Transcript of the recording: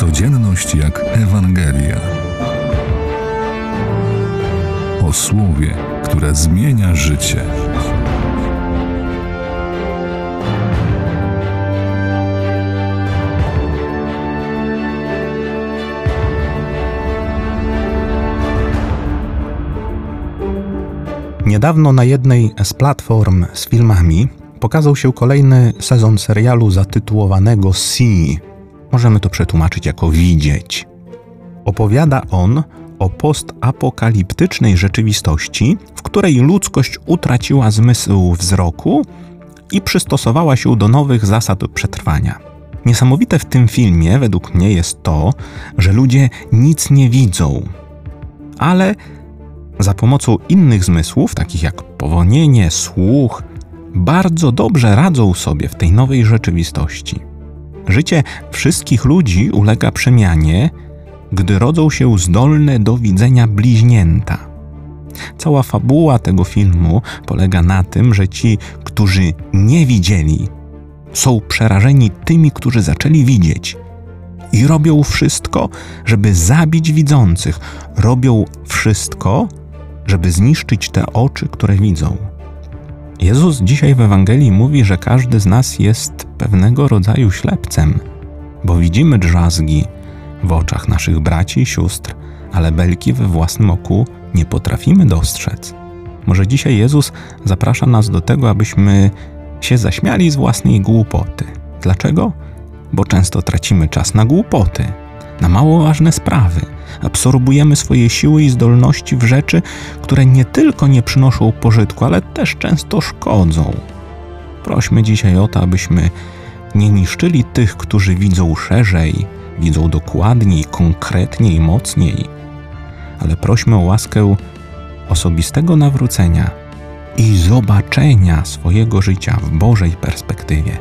Codzienność jak Ewangelia. O słowie, które zmienia życie. Niedawno na jednej z platform z filmami pokazał się kolejny sezon serialu zatytułowanego See. Możemy to przetłumaczyć jako widzieć. Opowiada on o postapokaliptycznej rzeczywistości, w której ludzkość utraciła zmysł wzroku i przystosowała się do nowych zasad przetrwania. Niesamowite w tym filmie, według mnie, jest to, że ludzie nic nie widzą, ale za pomocą innych zmysłów, takich jak powonienie, słuch, bardzo dobrze radzą sobie w tej nowej rzeczywistości. Życie wszystkich ludzi ulega przemianie, gdy rodzą się zdolne do widzenia bliźnięta. Cała fabuła tego filmu polega na tym, że ci, którzy nie widzieli, są przerażeni tymi, którzy zaczęli widzieć. I robią wszystko, żeby zabić widzących. Robią wszystko, żeby zniszczyć te oczy, które widzą. Jezus dzisiaj w Ewangelii mówi, że każdy z nas jest pewnego rodzaju ślepcem, bo widzimy drzazgi w oczach naszych braci i sióstr, ale belki we własnym oku nie potrafimy dostrzec. Może dzisiaj Jezus zaprasza nas do tego, abyśmy się zaśmiali z własnej głupoty. Dlaczego? Bo często tracimy czas na głupoty, na mało ważne sprawy. Absorbujemy swoje siły i zdolności w rzeczy, które nie tylko nie przynoszą pożytku, ale też często szkodzą. Prośmy dzisiaj o to, abyśmy nie niszczyli tych, którzy widzą szerzej, widzą dokładniej, konkretniej, mocniej, ale prośmy o łaskę osobistego nawrócenia i zobaczenia swojego życia w Bożej perspektywie.